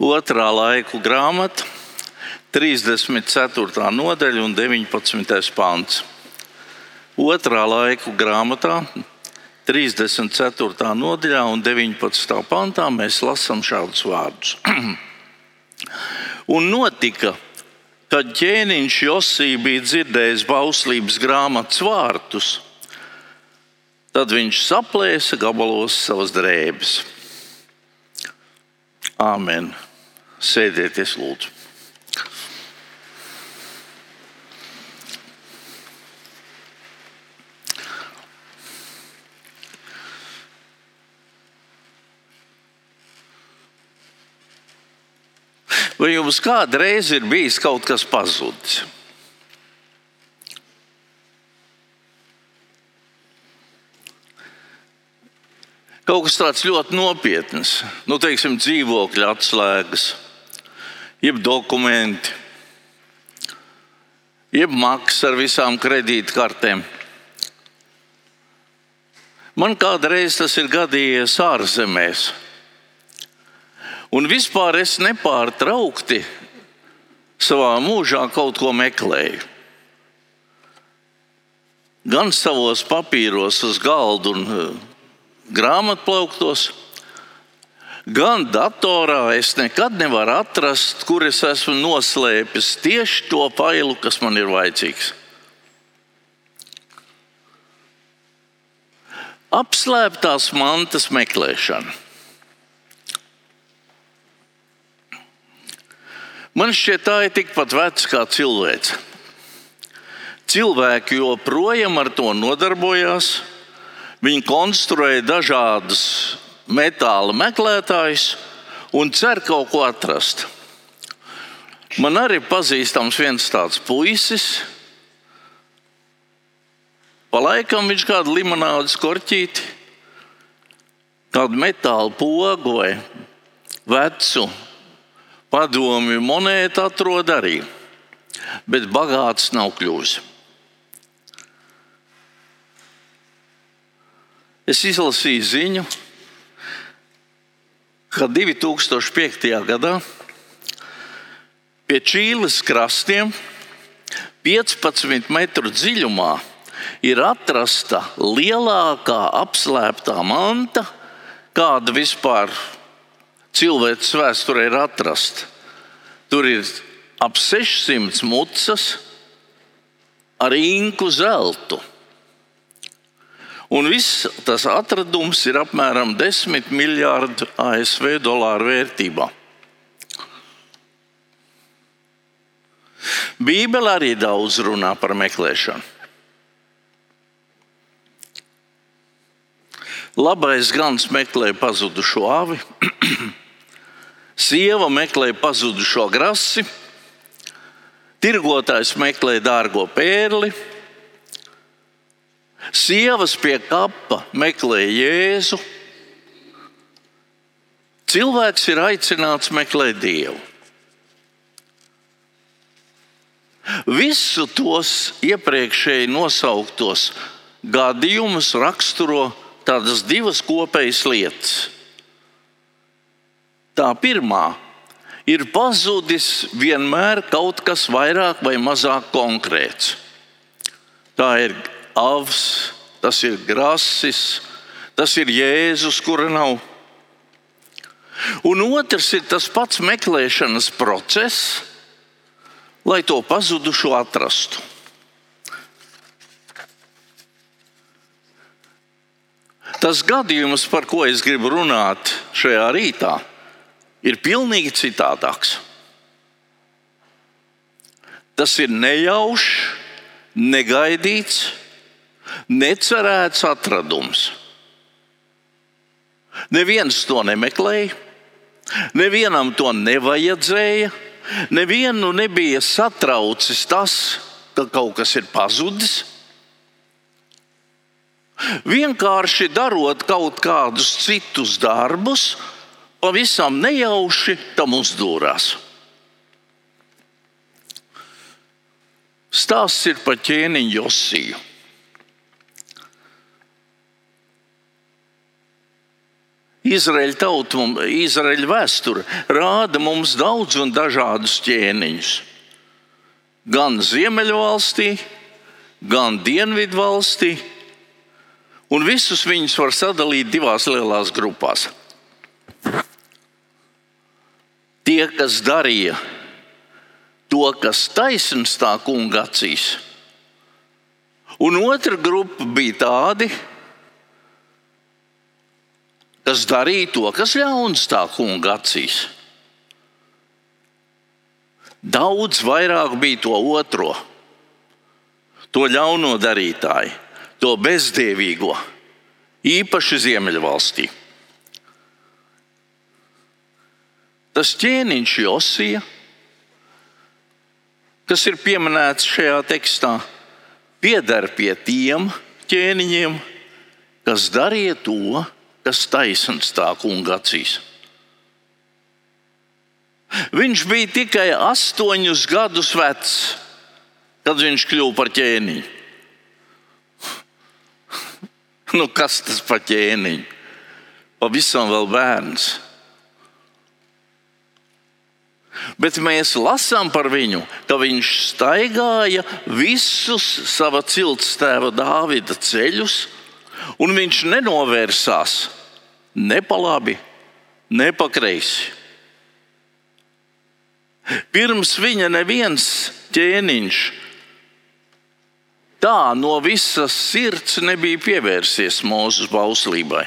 Otrā laiku grāmata, 34. nodaļa un 19. pāns. Otrā laiku grāmatā, 34. nodaļā un 19. pantā mēs lasām šādus vārdus. un notika, kad ķēniņš Josija bija dzirdējis bauslības grāmatas vārtus, tad viņš saplēsa gabalos savas drēbes. Āmen! Sēdieties, lūdzu! Vai jums kādreiz ir bijis kaut kas pazudis? Kaut kas tāds ļoti nopietns, nu, teiksim, dzīvokļa atslēgas, jeb dokumenti, jeb maksas ar visām kredītkartēm. Man kādreiz tas ir gadījies ārzemēs. Un vispār es nepārtraukti savā mūžā kaut ko meklēju. Gan savos papīros, uz galda un eh, grāmatplauktos, gan datorā es nekad nevaru atrast, kur es esmu noslēpis tieši to failu, kas man ir vajadzīgs. Apslēptās mantas meklēšana. Man šķiet, tā ir tikpat veca kā cilvēks. Cilvēki joprojām ar to nodarbojās. Viņi konstruē dažādus metāla meklētājus un cer kaut ko atrast. Man arī pazīstams viens tāds puisis. Pa laikam viņš kādu limonādes korķīti, kādu metāla pogu vai vecu Padomju monēta atrod arī, bet bagāts nav kļuvis. Es izlasīju ziņu, ka 2005. gadā pie Čīles krastiem 15 metru dziļumā ir atrasta lielākā apslēptā manta, kāda vispār cilvēces vēsturē ir atrasta. Tur ir ap 600 mucas ar inku zeltu. Un viss tas atradums ir apmēram 10 miljardu ASV dolāru vērtībā. Bībele arī daudz runā par meklēšanu. Labais gans meklē pazudušo avi, Sieva meklē pazudušo grasi, tirgotājs meklē dārgo pērli, sievas pie kapa meklē jēzu. Cilvēks ir aicināts meklēt Dievu. Visu tos iepriekšēji nosauktos gadījumus raksturo tādas divas kopējas lietas. Tā pirmā ir pazudis vienmēr kaut kas vairāk vai mazāk konkrēts. Tā ir avs, tas ir grasis, tas ir Jēzus, kura nav. Un otrs ir tas pats meklēšanas process, lai to pazudušo atrastu. Tas gadījums, par ko es gribu runāt šajā rītā, ir pilnīgi citādāks. Tas ir nejaušs, negaidīts, necerēts atradums. Neviens to nemeklēja, nevienam to nevajadzēja, nevienu nebija satraucis tas, ka kaut kas ir pazudis. Vienkārši darot kaut kādus citus darbus, pavisam nejauši tam uzdūrās. Stāsts ir par ķēniņu Josiju. Izraēļa tauta, Izraēļa vēsture rāda mums daudz un dažādus ķēniņus. Gan Ziemeļvalstī, gan Dienvidvalstī, un visus viņus var sadalīt divās lielās grupās. Tie, kas darīja to, kas taisnīgs tā kunga acīs, un otra grupa bija tādi, kas darīja to, kas ļauns tā kunga acīs. Daudz vairāk bija to otro, to ļauno darītāju, to bezdievīgo, īpaši Ziemeļvalstī. Tas ķēniņš Josija, kas ir pieminēts šajā tekstā, pieder pie tiem ķēniņiem, kas darīja to, kas taisnīgs tā kunga acīs. Viņš bija tikai astoņus gadus vecs, kad viņš kļuva par ķēniņu. Nu, kas tas par ķēniņu? Pavisam vēl bērns. Bet mēs lasām par viņu, ka viņš staigāja visus sava ciltstēva Dāvida ceļus, un viņš nenovērsās ne pa labi, ne pa kreisi. Pirms viņa neviens ķēniņš tā no visas sirds nebija pievērsies mūsu bauslībai.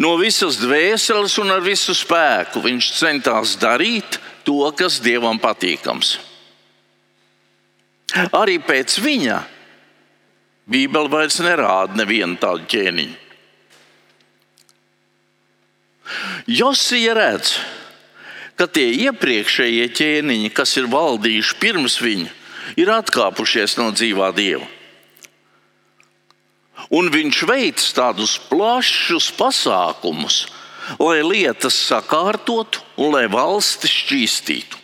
No visas dvēseles un ar visu spēku viņš centās darīt to, kas dievam patīkams. Arī pēc viņa Bībele vairs nerāda nevienu tādu ķēniņu. Josija redz, ka tie iepriekšējie ķēniņi, kas ir valdījuši pirms viņa, ir atkāpušies no dzīvā dieva. Un viņš veic tādus plašus pasākumus, lai lietas sakārtotu un lai valsti šķīstītu.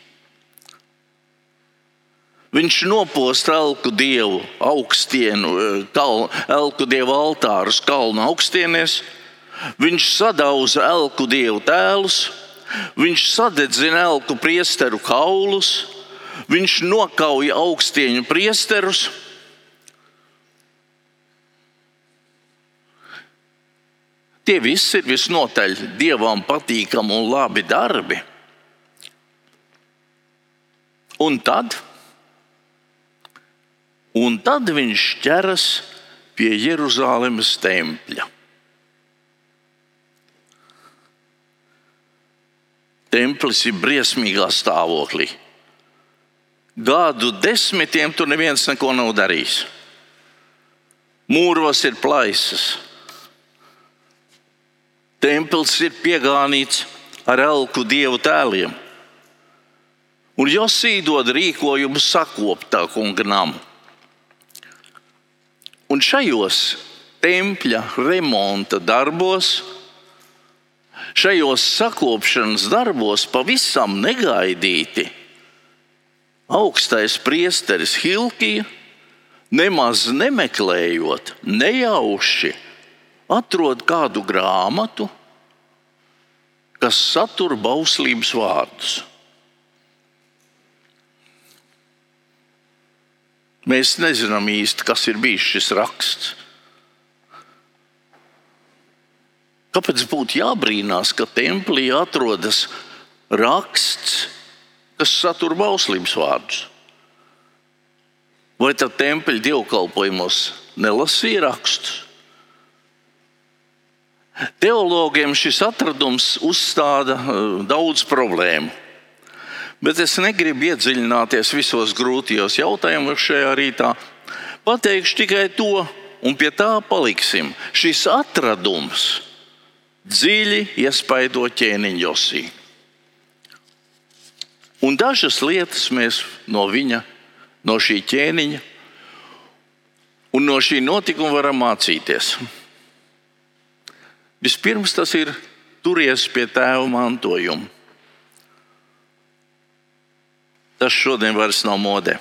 Viņš nopost elku dievu augstienu, eh, elku dievu altārus kalnu augstienēs, viņš sadauza elku dievu tēlus, viņš sadedzina elku priesteru kaulus, viņš nokauja augstieņu priesterus. Tie visi ir visnotaļ dievam patīkami un labi darbi. Un tad Un tad viņš ķeras pie Jeruzalemes tempļa. Templis ir briesmīgā stāvoklī. Gadu desmitiem tur neviens neko nav darījis. Mūros ir plaisas. Templis ir piegānīts ar elku dievu tēliem. Un Josī dod rīkojumu sakopt tā kunga namu. Un šajos tempļa remonta darbos, šajos sakopšanas darbos pavisam negaidīti augstais priesteris Hilkija, nemaz nemeklējot, nejauši atrod kādu grāmatu, kas satur bauslības vārdus. Mēs nezinām īsti, kas ir bijis šis raksts. Kāpēc būtu jābrīnās, ka templī atrodas raksts, kas satur bauslības vārdus? Vai tad tempļa dievkalpojumos nelasīja rakstus? Teologiem šis atradums uzstāda eh, daudz problēmu. Bet es negribu iedziļināties visos grūtajos jautājumos šajā rītā. Pateikšu tikai to, un pie tā paliksim. Šis atradums dziļi iespaido ķēniņu Josiju. Un dažas lietas mēs no viņa, no šī ķēniņa un no šī notikuma varam mācīties. Vispirms tas ir turies pie tēva mantojuma. Tas šodien vairs nav modē.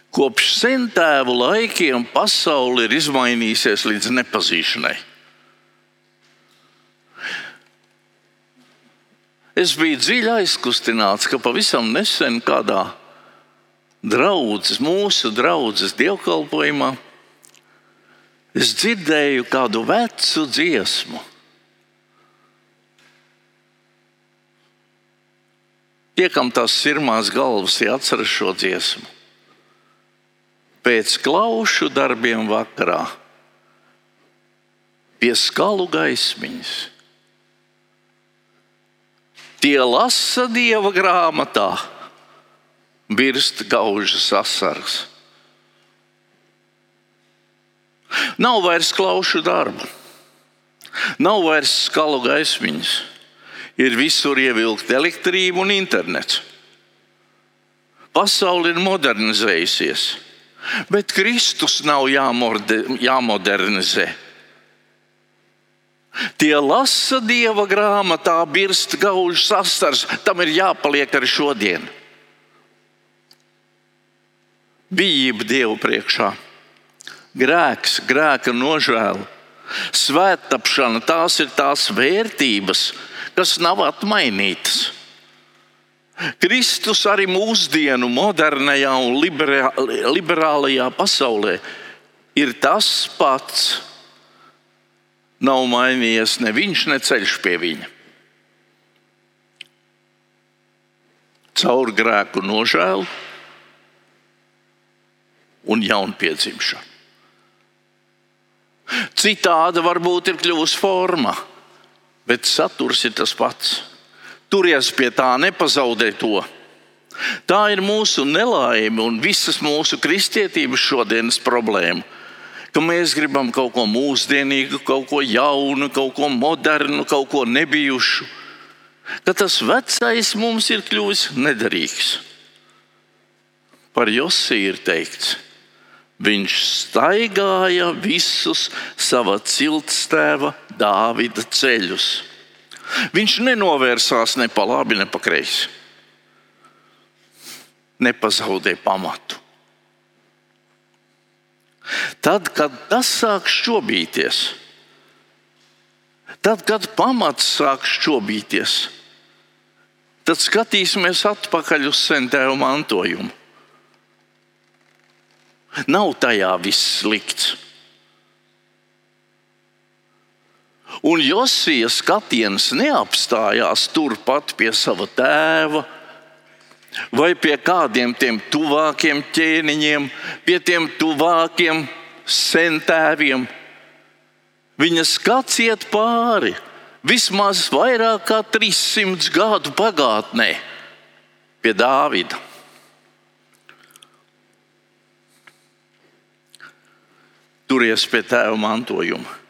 Ko Kopš sentēvu laikiem pasaule ir izmainījusies līdz nepazīšanai. Es biju dziļi aizkustināts, ka pavisam nesen kādā draudzes, mūsu draudzes dievkalpojumā es dzirdēju kādu vecu dziesmu. Tie, kam tās sirmās galvas, tie atceras šo dziesmu. Pēc klaušu darbiem vakarā pie skalu gaismiņas. Tie lasa dieva grāmatā, birst gaužas asaras. Nav vairs klaušu darbu, nav vairs skalu gaismiņas ir visur ievilkta elektrība un internets. Pasaule ir modernizējusies, bet Kristus nav jāmodernizē. Tie lasa dieva grāmatā, birst gaužs sastars, tam ir jāpaliek arī šodien. Bijība Dievu priekšā, grēks, grēka nožēla, svētapšana, tās ir tās vērtības, kas nav atmainītas. Kristus arī mūsdienu modernajā un liberālajā pasaulē ir tas pats. Nav mainījies ne viņš, ne ceļš pie viņa. Caur grēku nožēlu un jaunpiedzimšanu. Citāda varbūt ir kļuvusi forma bet saturs ir tas pats. Turies pie tā, nepazaudē to. Tā ir mūsu nelaime un visas mūsu kristietības šodienas problēma. Ka mēs gribam kaut ko mūsdienīgu, kaut ko jaunu, kaut ko modernu, kaut ko nebijušu. Ka tas vecais mums ir kļuvis nederīgs. Par Josiju ir teikts, viņš staigāja visus sava ciltstēva Dāvida ceļus. Viņš nenovērsās ne pa labi, ne pa kreisi. Nepazaudēja pamatu. Tad, kad tas sāk šķobīties, tad, kad pamats sāk šķobīties, tad skatīsimies atpakaļ uz sentēju mantojumu. Nav tajā viss slikts. Un Josijas skatiens neapstājās turpat pie sava tēva vai pie kādiem tiem tuvākiem ķēniņiem, pie tiem tuvākiem sentēviem. Viņa skats iet pāri vismaz vairāk kā 300 gadu pagātnē pie Dāvida. Turies pie tēva mantojuma.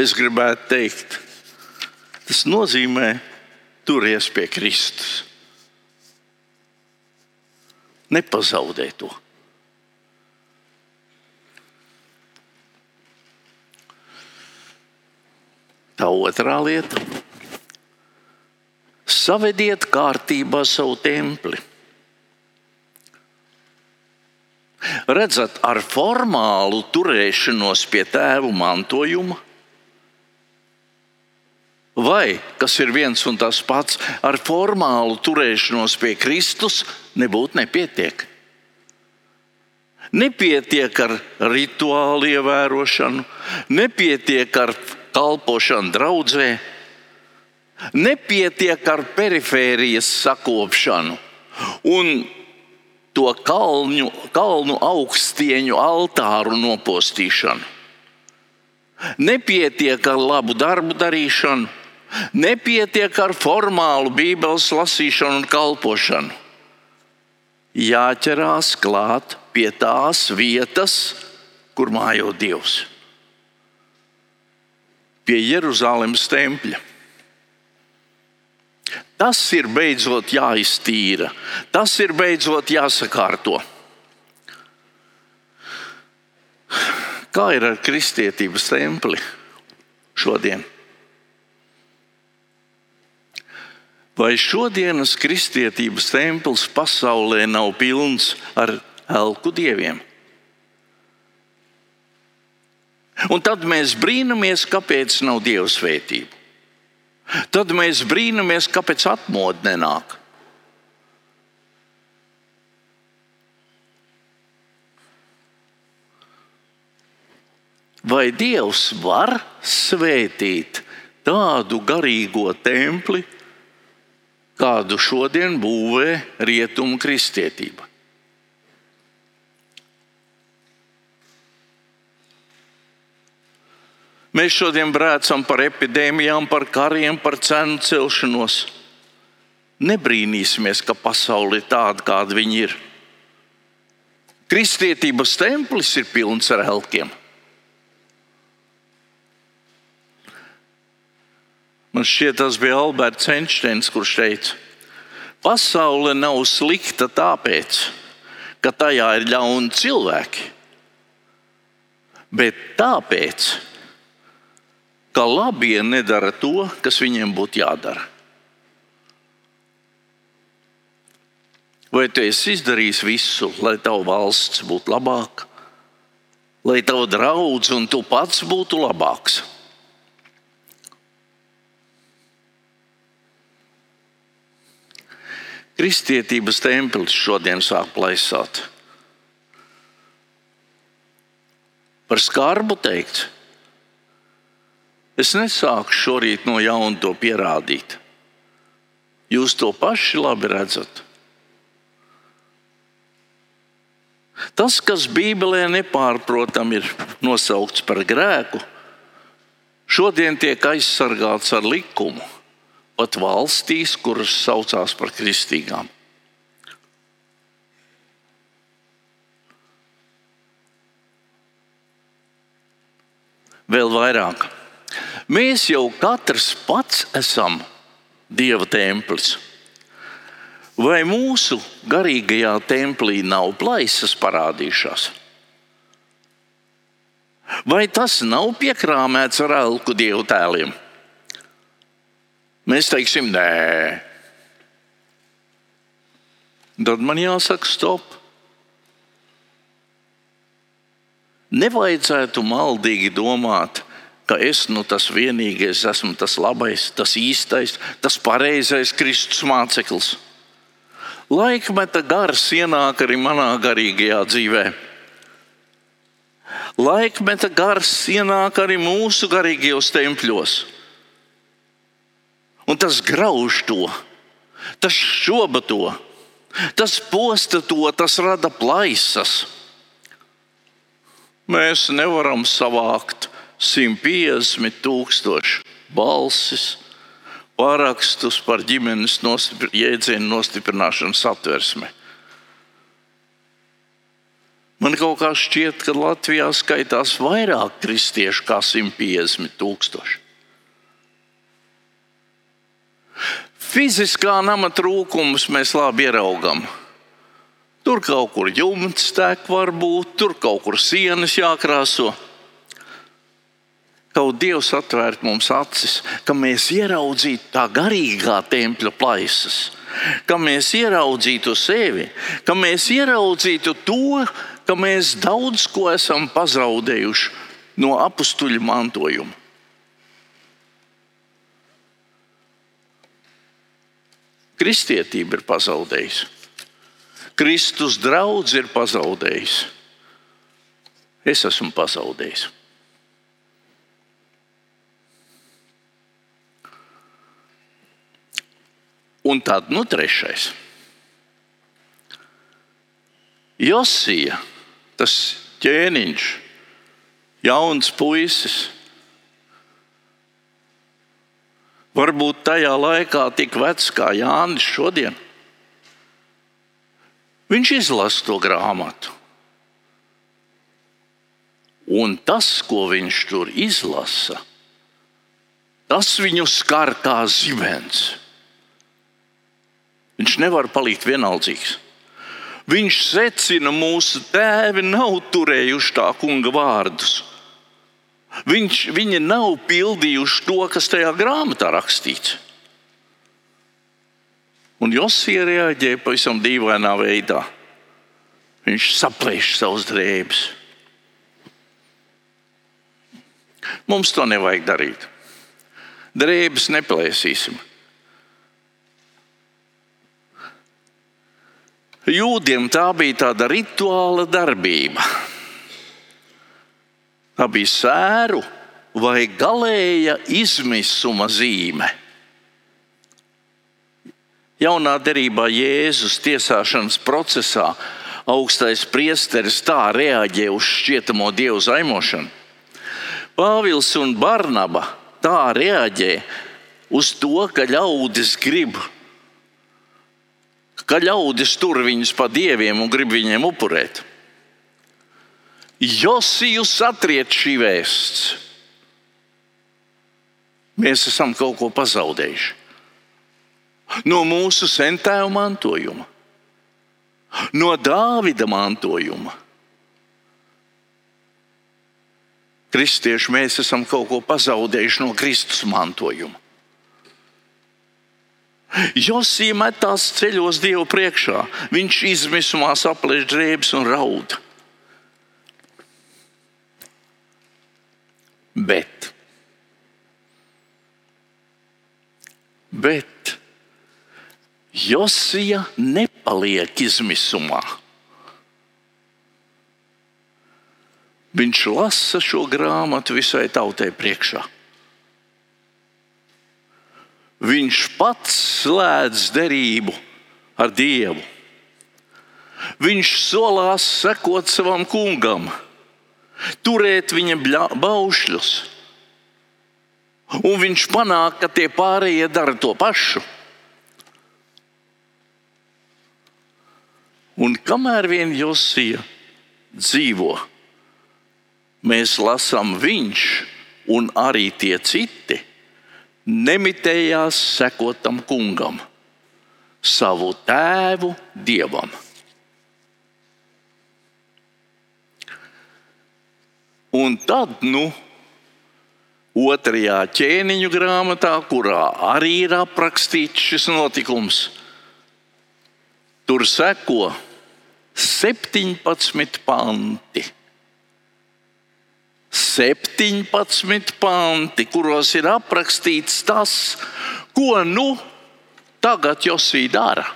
Es gribētu teikt, tas nozīmē turies pie Kristus. Nepazaudē to. Tā otrā lieta - savediet kārtībā savu templi. Redzat, ar formālu turēšanos pie tēva mantojuma Vai, kas ir viens un tas pats, ar formālu turēšanos pie Kristus nebūtu nepietiek. Nepietiek ar rituālu ievērošanu, nepietiek ar kalpošanu draudzē, nepietiek ar perifērijas sakopšanu un to kalņu, kalnu augstieņu altāru nopostīšanu. Nepietiek ar labu darbu darīšanu, Nepietiek ar formālu Bībeles lasīšanu un kalpošanu. Jāķerās klāt pie tās vietas, kur mājo Dievs. Pie Jeruzalemes tempļa. Tas ir beidzot jāiztīra, tas ir beidzot jāsakārto. Kā ir ar kristietības templi šodien? Vai šodienas kristietības templis pasaulē nav pilns ar elku dieviem? Un tad mēs brīnamies, kāpēc nav dieva svētība. Tad mēs brīnamies, kāpēc atmodu nenāk. Vai Dievs var svētīt tādu garīgo templi, kādu šodien būvē rietumu kristietība? Mēs šodien brēcam par epidēmijām, par kariem, par cenu celšanos. Nebrīnīsimies, ka pasaule ir tāda, kāda viņa ir. Kristietības templis ir pilns ar elkiem. Man šķiet, tas bija Alberts Einsteins, kurš teica, pasaule nav slikta tāpēc, ka tajā ir ļauni cilvēki, bet tāpēc, ka labie nedara to, kas viņiem būtu jādara. Vai tu esi izdarījis visu, lai tava valsts būtu labāka, lai tava draugs un tu pats būtu labāks? Kristietības templis šodien sāk plaisāt. Par skarbu teikt, Es nesāku šorīt no jauna to pierādīt. Jūs to paši labi redzat. Tas, kas Bībelē nepārprotami ir nosaukts par grēku, šodien tiek aizsargāts ar likumu, pat valstīs, kuras saucās par kristīgām. Vēl vairāk Mēs jau katrs pats esam Dieva templis. Vai mūsu garīgajā templī nav plaisas parādījušās? Vai tas nav piekrāmēts ar elku dievu tēliem? Mēs teiksim, nē. Tad man jāsaka, stop. Nevajadzētu maldīgi domāt, ka es nu tas vienīgais esmu tas labais, tas īstais, tas pareizais Kristus māceklis. Laikmeta gars ienāk arī manā garīgajā dzīvē. Laikmeta gars ienāk arī mūsu garīgajos tempļos. Un tas grauž to, tas šoba to, tas posta to, tas rada plaisas. Mēs nevaram savākt 150 tūkstoši balsis, parakstus par ģimenes nostipr jēdzienu nostiprināšanu satversmi. Man kaut kā šķiet, ka Latvijā skaitās vairāk kristiešu kā 150 tūkstoši. Fiziskā nama trūkumus mēs labi ieraugām. Tur kaut kur jumts tek, varbūt tur kaut kur sienas jākrāso kaut Dievs atvērt mums acis, ka mēs ieraudzītu tā garīgā tempļa plaisas, ka mēs ieraudzītu sevi, ka mēs ieraudzītu to, ka mēs daudz ko esam pazaudējuši no apstuļu mantojuma. Kristietība ir pazaudējusi. Kristus draugs ir pazaudējis. Es esmu pazaudējis. Un tad, nu, trešais. Josija, tas ķēniņš, jauns puisis. Varbūt tajā laikā tik vecs kā Jānis šodien. Viņš izlasa to grāmatu. Un tas, ko viņš tur izlasa, tas viņu skar kā zibens. Viņš nevar palikt vienaldzīgs. Viņš secina, mūsu tēvi nav turējuši tā kunga vārdus. Viņš, viņi nav pildījuši to, kas tajā grāmatā rakstīts. Un Josija reaģēja pavisam dīvainā veidā. Viņš saplēš savus drēbes. Mums to nevajag darīt. Drēbes neplēsīsim. Jūdiem tā bija tāda rituāla darbība. Tā bija sēru vai galēja izmisuma zīme. Jaunā derībā Jēzus tiesāšanas procesā augstais priesteris tā reaģē uz šķietamo dievu zaimošanu. Pāvils un Barnaba tā reaģē uz to, ka ļaudis grib, ka ļaudis tur viņus pa dieviem un grib viņiem upurēt. Josiju satriet šī vēsts. Mēs esam kaut ko pazaudējuši no mūsu sentēva mantojuma, no Dāvida mantojuma. Kristieši mēs esam kaut ko pazaudējuši no Kristus mantojuma. Josija metās ceļos Dievu priekšā. Viņš izmisumā saplēš drēbes un raud. Bet, bet Josija nepaliek izmisumā. Viņš lasa šo grāmatu visai tautai priekšā. Viņš pats slēdz derību ar Dievu. Viņš solās sekot savam kungam, turēt viņa baušļus. Un viņš panāk, ka tie pārējie dara to pašu. Un kamēr vien Josija dzīvo, mēs lasām, viņš un arī tie citi nemitējās sekotam kungam, savu tēvu dievam. Un tad, nu, otrajā ķēniņu grāmatā, kurā arī ir aprakstīts šis notikums, tur seko 17 panti. 17 panti, kuros ir aprakstīts tas, ko nu tagad Josija dara.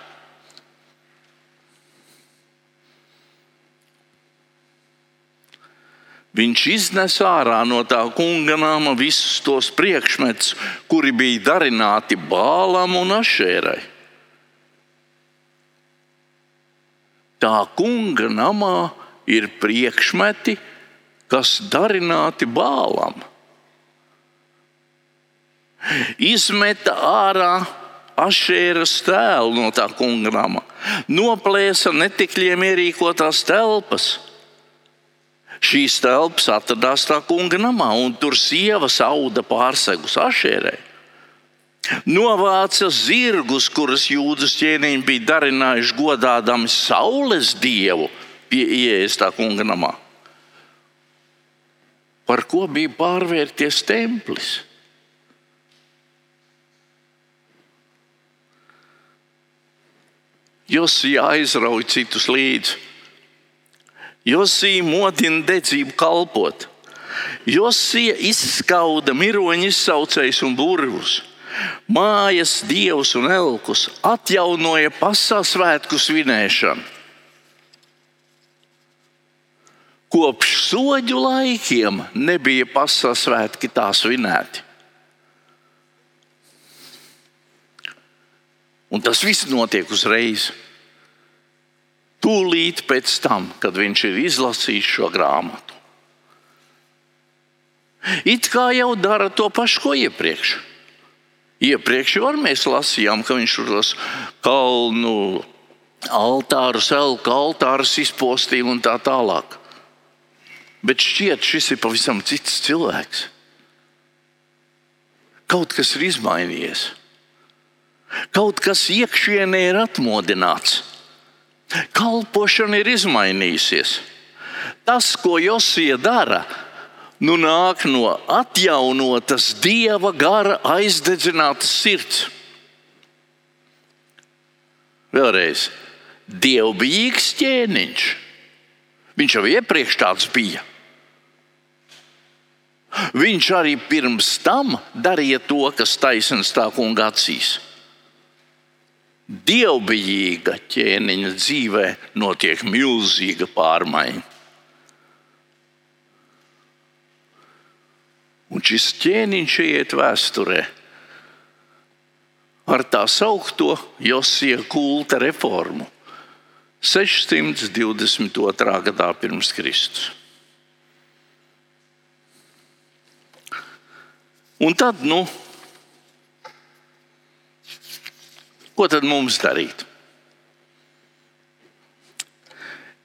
Viņš iznes ārā no tā kunga nama visus tos priekšmetus, kuri bija darināti bālam un ašērai. tā kunga namā ir priekšmeti, kas darināti bālam. Izmeta ārā ašēras tēlu no tā kunga nama, noplēsa netikļiem ierīkotās telpas. Šīs telpas atradās tā kunga namā, un tur sievas auda pārsegus ašērai. Novāca zirgus, kurus jūdas ķēniņi bija darinājuši godādami saules dievu pie ieejas kunga namā. Par ko bija pārvērties templis? Josija aizrauja citus līdzi. Josija modina dedzību kalpot. Josija izskauda miroņu izsaucējus un burvus mājas dievus un elkus, atjaunoja pasaules svētku svinēšanu. Kopš soļu laikiem nebija pasaules svētki tā svinēti. Un tas viss notiek uzreiz. Tūlīt pēc tam, kad viņš ir izlasījis šo grāmatu. It kā jau dara to pašu, ko iepriekš. Iepriekš jau mēs lasījām, ka viņš tos kalnu altārus, elku altārus izpostīja un tā tālāk. Bet šķiet, šis ir pavisam cits cilvēks. Kaut kas ir izmainījies. Kaut kas iekšienē ir atmodināts. Kalpošana ir izmainījusies. Tas, ko Josija dara, nu nāk no atjaunotas dieva gara aizdedzinātas sirds. Vēlreiz, dievbijīgs ķēniņš. Viņš jau iepriekš tāds bija. Viņš arī pirms tam darīja to, kas taisnīgs tā kunga acīs. Dievbijīga ķēniņa dzīvē notiek milzīga pārmaiņa. Un šis ķēniņš iet vēsturē ar tā saucamo Josija kulta reformu 622. gadā pirms Kristus. Un tad, nu, ko tad mums darīt?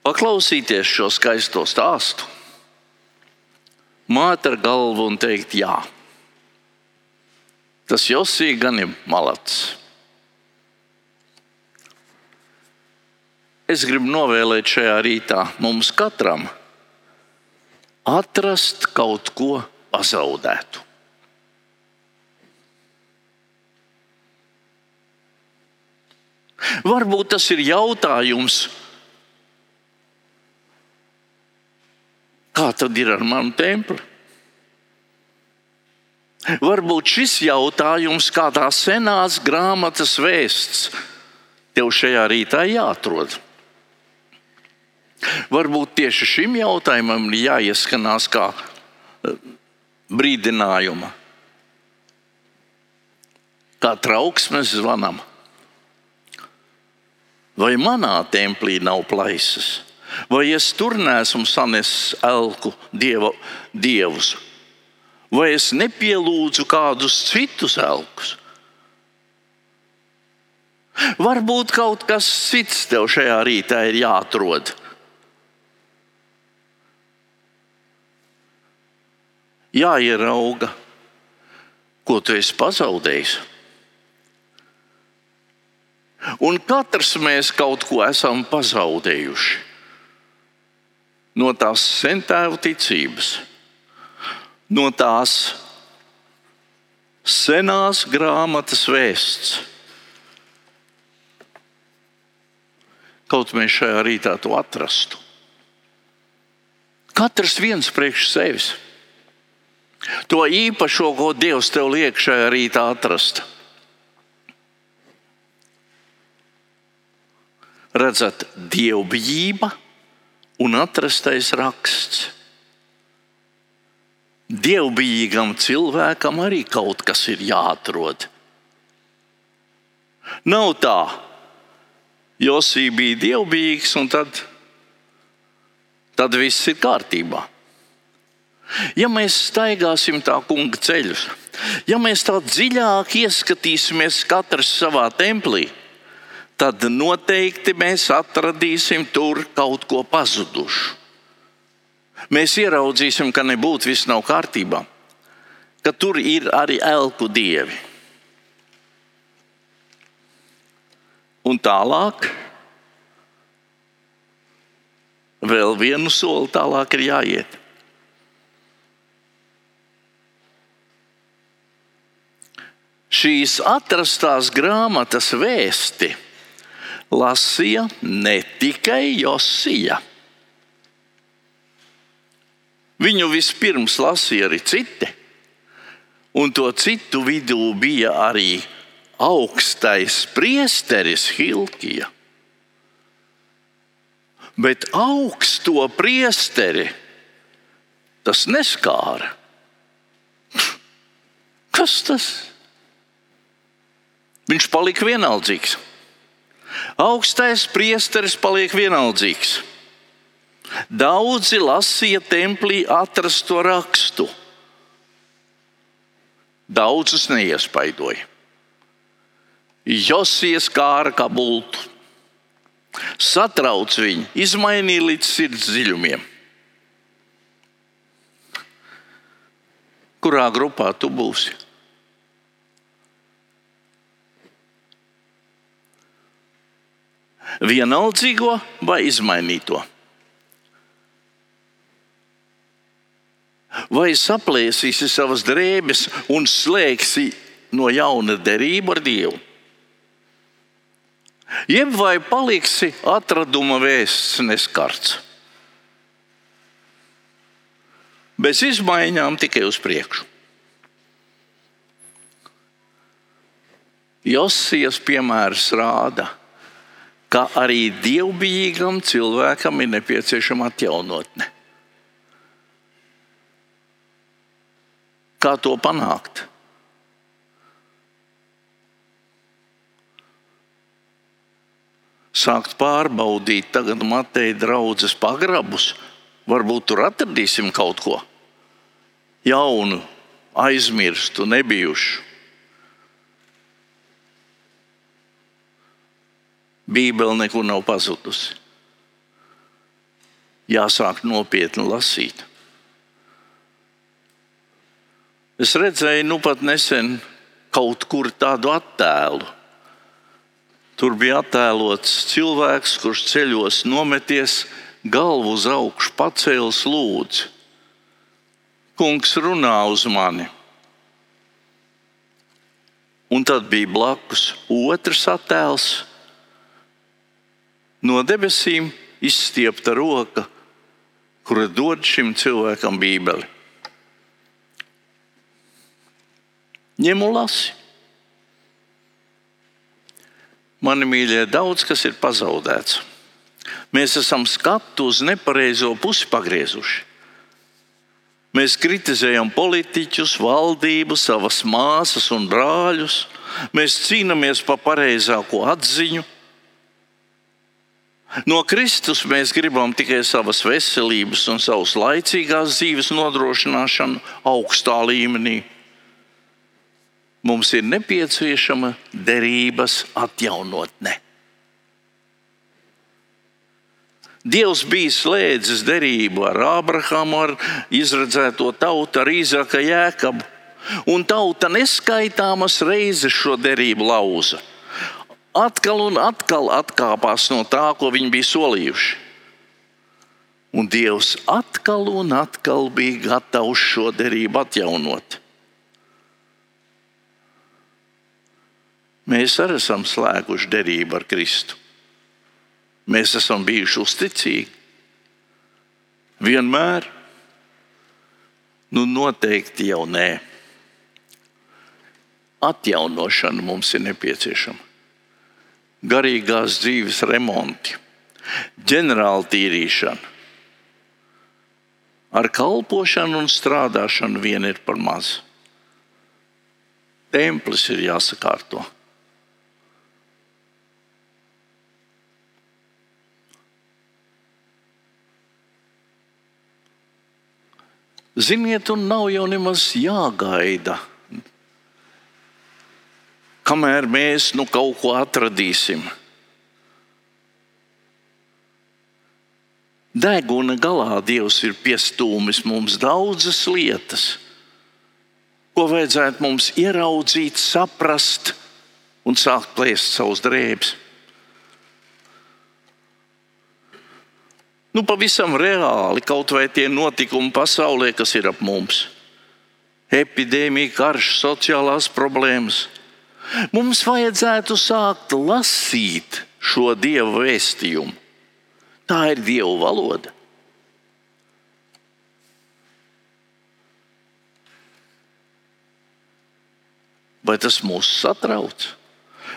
Paklausīties šo skaisto stāstu, māt ar galvu un teikt, jā, tas Josija gan ir malacis. Es gribu novēlēt šajā rītā mums katram atrast kaut ko pazaudētu. Varbūt tas ir jautājums, kā tad ir ar manu templi? Varbūt šis jautājums, kādā senās grāmatas vēsts, tev šajā rītā jāatrod. Varbūt tieši šim jautājumam ir jāieskanās kā eh, brīdinājuma, kā trauksmes zvanam. Vai manā templī nav plaisas? Vai es tur nesmu sanesis elku dieva, dievus? Vai es nepielūdzu kādus citus elkus? Varbūt kaut kas cits tev šajā rītā ir jāatrod. Jāierauga, ko tu esi pazaudējis. Un katrs mēs kaut ko esam pazaudējuši no tās sentēvu ticības, no tās senās grāmatas vēsts. Kaut mēs šajā rītā to atrastu. Katrs viens priekš sevis. To īpašo, ko Dievs tev liek šajā rītā atrast. Redzat, dievbijība un atrastais raksts. Dievbijīgam cilvēkam arī kaut kas ir jāatrod. Nav tā, Josija bija dievbijīgs, un tad, tad viss ir kārtībā. Ja mēs staigāsim tā kunga ceļus, ja mēs tā dziļāk ieskatīsimies katrs savā templī, tad noteikti mēs atradīsim tur kaut ko pazudušu. Mēs ieraudzīsim, ka nebūtu viss nav kārtībā, ka tur ir arī elku dievi. Un tālāk, vēl vienu soli tālāk ir jāiet. Šīs atrastās grāmatas vēsti lasīja ne tikai Josija. Viņu vispirms lasīja arī citi, un to citu vidū bija arī augstais priesteris Hilkija. Bet augsto priesteri tas neskāra. Kas tas? Viņš palika vienaldzīgs. Augstais priesteris paliek vienaldzīgs. Daudzi lasīja templī atrasto rakstu. Daudzus neiespaidoja. Josijas kāra kā bultu. Satrauc viņu, izmainīja līdz sirds dziļumiem. Kurā grupā tu būsi? Vienaldzīgo vai izmainīto? Vai saplēsīsi savas drēbes un slēgsi no jauna derību ar Dievu? Jeb vai paliksi atraduma vēsts neskarts. Bez izmaiņām tikai uz priekšu. Josijas piemērs rāda, ka arī dievbijīgam cilvēkam ir nepieciešama atjaunotne. Kā to panākt? Sākt pārbaudīt tagad Mateja draudzes pagrabus. Varbūt tur atradīsim kaut ko jaunu, aizmirstu, nebijušu. Bībele nekur nav pazudusi. Jāsāk nopietni lasīt. Es redzēju, nu pat nesen kaut kur tādu attēlu. Tur bija attēlots cilvēks, kurš ceļos nometies, galvu uz augšu, pacēlis lūdzu. Kungs runā uz mani. Un tad bija blakus otrs attēls. No debesīm izstiepta roka, kura dod šim cilvēkam bībeli. Ņem un lasi. Mani mīļie, daudz kas ir pazaudēts. Mēs esam skatu uz nepareizo pusi pagriezuši. Mēs kritizējam politiķus, valdību, savas māsas un brāļus. Mēs cīnāmies par pareizāko atziņu. No Kristus mēs gribam tikai savas veselības un savas laicīgās dzīves nodrošināšanu augstā līmenī mums ir nepieciešama derības atjaunotne. Dievs bija slēdzis derību ar Ābrahāmu, ar izredzēto tautu, ar Īzaka jēkabu, un tauta neskaitāmas reizes šo derību lauza. Atkal un atkal atkāpās no tā, ko viņi bija solījuši. Un Dievs atkal un atkal bija gatavs šo derību atjaunot. Mēs arī esam slēguši derību ar Kristu. Mēs esam bijuši uzticīgi. Vienmēr, nu noteikti jau nē. Atjaunošana mums ir nepieciešama. Garīgās dzīves remonti, ģenerāla tīrīšana. Ar kalpošanu un strādāšanu vien ir par mazu. Templis ir jāsakārto. Ziniet, un nav jau nemaz jāgaida, kamēr mēs nu kaut ko atradīsim. Deguna galā Dievs ir piestūmis mums daudzas lietas, ko vajadzētu mums ieraudzīt, saprast un sākt plēst savus drēbes. Nu, pavisam reāli kaut vai tie notikumi pasaulē, kas ir ap mums. Epidēmija, karš, sociālās problēmas. Mums vajadzētu sākt lasīt šo dievu vēstījumu. Tā ir dievu valoda. Vai tas mūs satrauc?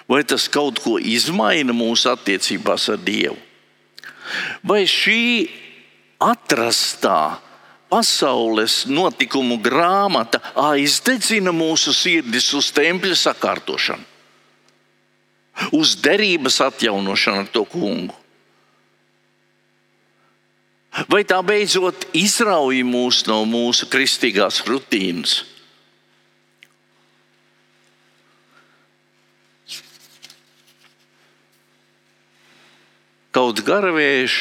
Vai tas kaut ko izmaina mūsu attiecībās ar Dievu? Vai šī atrastā pasaules notikumu grāmata aizdedzina mūsu sirdis uz tempļa sakārtošanu, uz derības atjaunošanu ar to kungu? Vai tā beidzot izrauj mūs no mūsu kristīgās rutīnas? kaut garavējš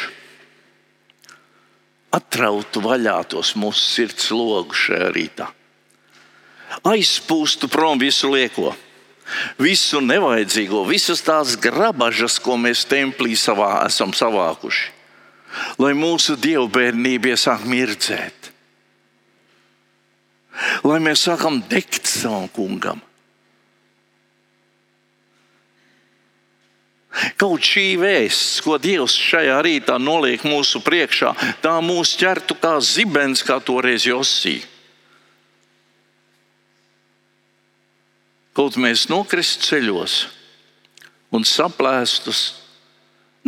atrautu vaļā tos mūsu sirds logus šajā rītā. Aizpūstu prom visu lieko, visu nevajadzīgo, visas tās grabažas, ko mēs templī savā esam savākuši, lai mūsu dievbijība iesāk mirdzēt, lai mēs sākam degt savam kungam. Kaut šī vēsts, ko Dievs šajā rītā noliek mūsu priekšā, tā mūs ķertu kā zibens, kā toreiz Josija. Kaut mēs nokristu ceļos un saplēstus,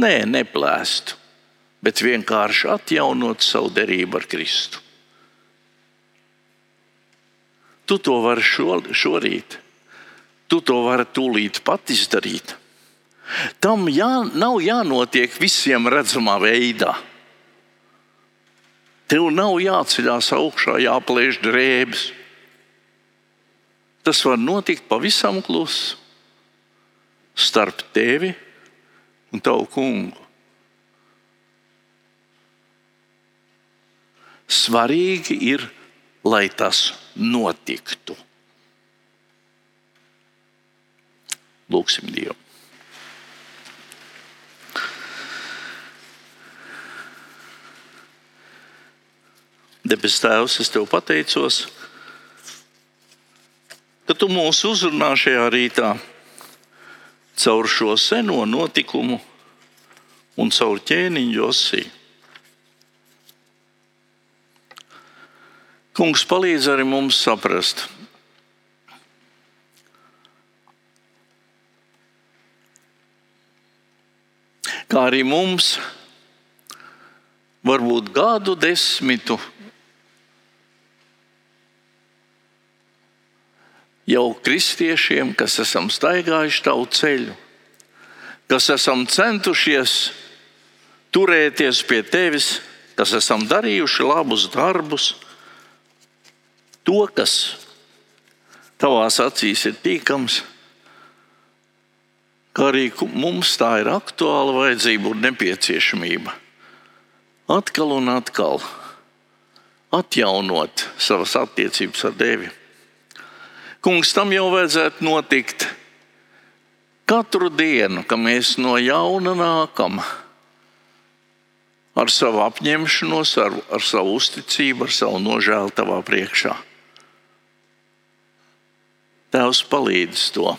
nē, neplēstu, bet vienkārši atjaunot savu derību ar Kristu. Tu to vari šo, šorīt, tu to vari tūlīt pat izdarīt. Tam jā, nav jānotiek visiem redzamā veidā. Tev nav jāceļās augšā, jāplēš drēbes. Tas var notikt pavisam klusu starp tevi un tavu kungu. Svarīgi ir, lai tas notiktu. Lūksim Dievu. Debes Tēvs, es tev pateicos, ka tu mūs uzrunā šajā rītā caur šo seno notikumu un caur ķēniņu Josiju. Kungs palīdz arī mums saprast, kā arī mums varbūt gadu desmitu jau kristiešiem, kas esam staigājuši tavu ceļu, kas esam centušies turēties pie tevis, kas esam darījuši labus darbus, to, kas tavās acīs ir tīkams, kā arī mums tā ir aktuāla vajadzība un nepieciešamība. Atkal un atkal atjaunot savas attiecības ar Dievu. Kungs, tam jau vajadzētu notikt katru dienu, kad mēs no jauna nākam ar savu apņemšanos, ar, ar savu uzticību, ar savu nožēlu tavā priekšā. Tēvs palīdz to.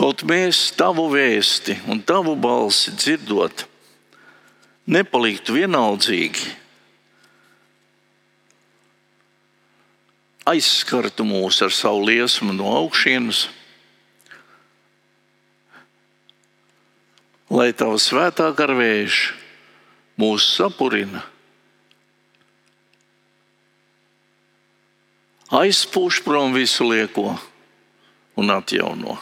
Kaut mēs tavu vēsti un tavu balsi dzirdot, nepaliktu vienaldzīgi, aizskartu mūs ar savu liesmu no augšienes, lai tava svētā garvēž mūs sapurina aizpūš prom visu lieko un atjauno.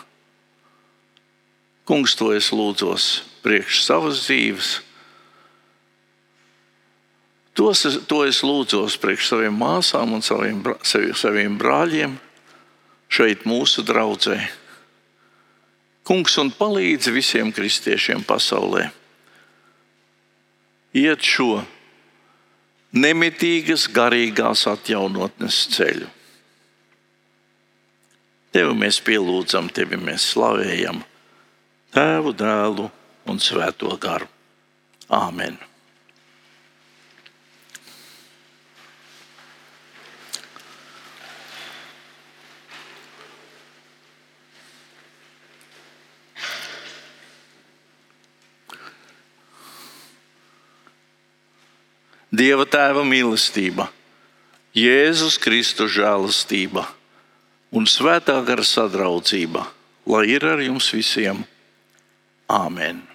Kungs, to es lūdzos priekš savas dzīves. Tos, to es lūdzos priekš saviem māsām un saviem, saviem brāļiem šeit, mūsu draudzē. Kungs un palīdz visiem kristiešiem pasaulē iet šo nemitīgas garīgās atjaunotnes ceļu. Tevi mēs pielūdzam, tevi mēs slavējam, Tēvu, dēlu un Svēto garu. Āmen! Dieva tēva mīlestība, Jēzus Kristus žēlastība un svētā gara sadraudzība, lai ir ar jums visiem. Āmen!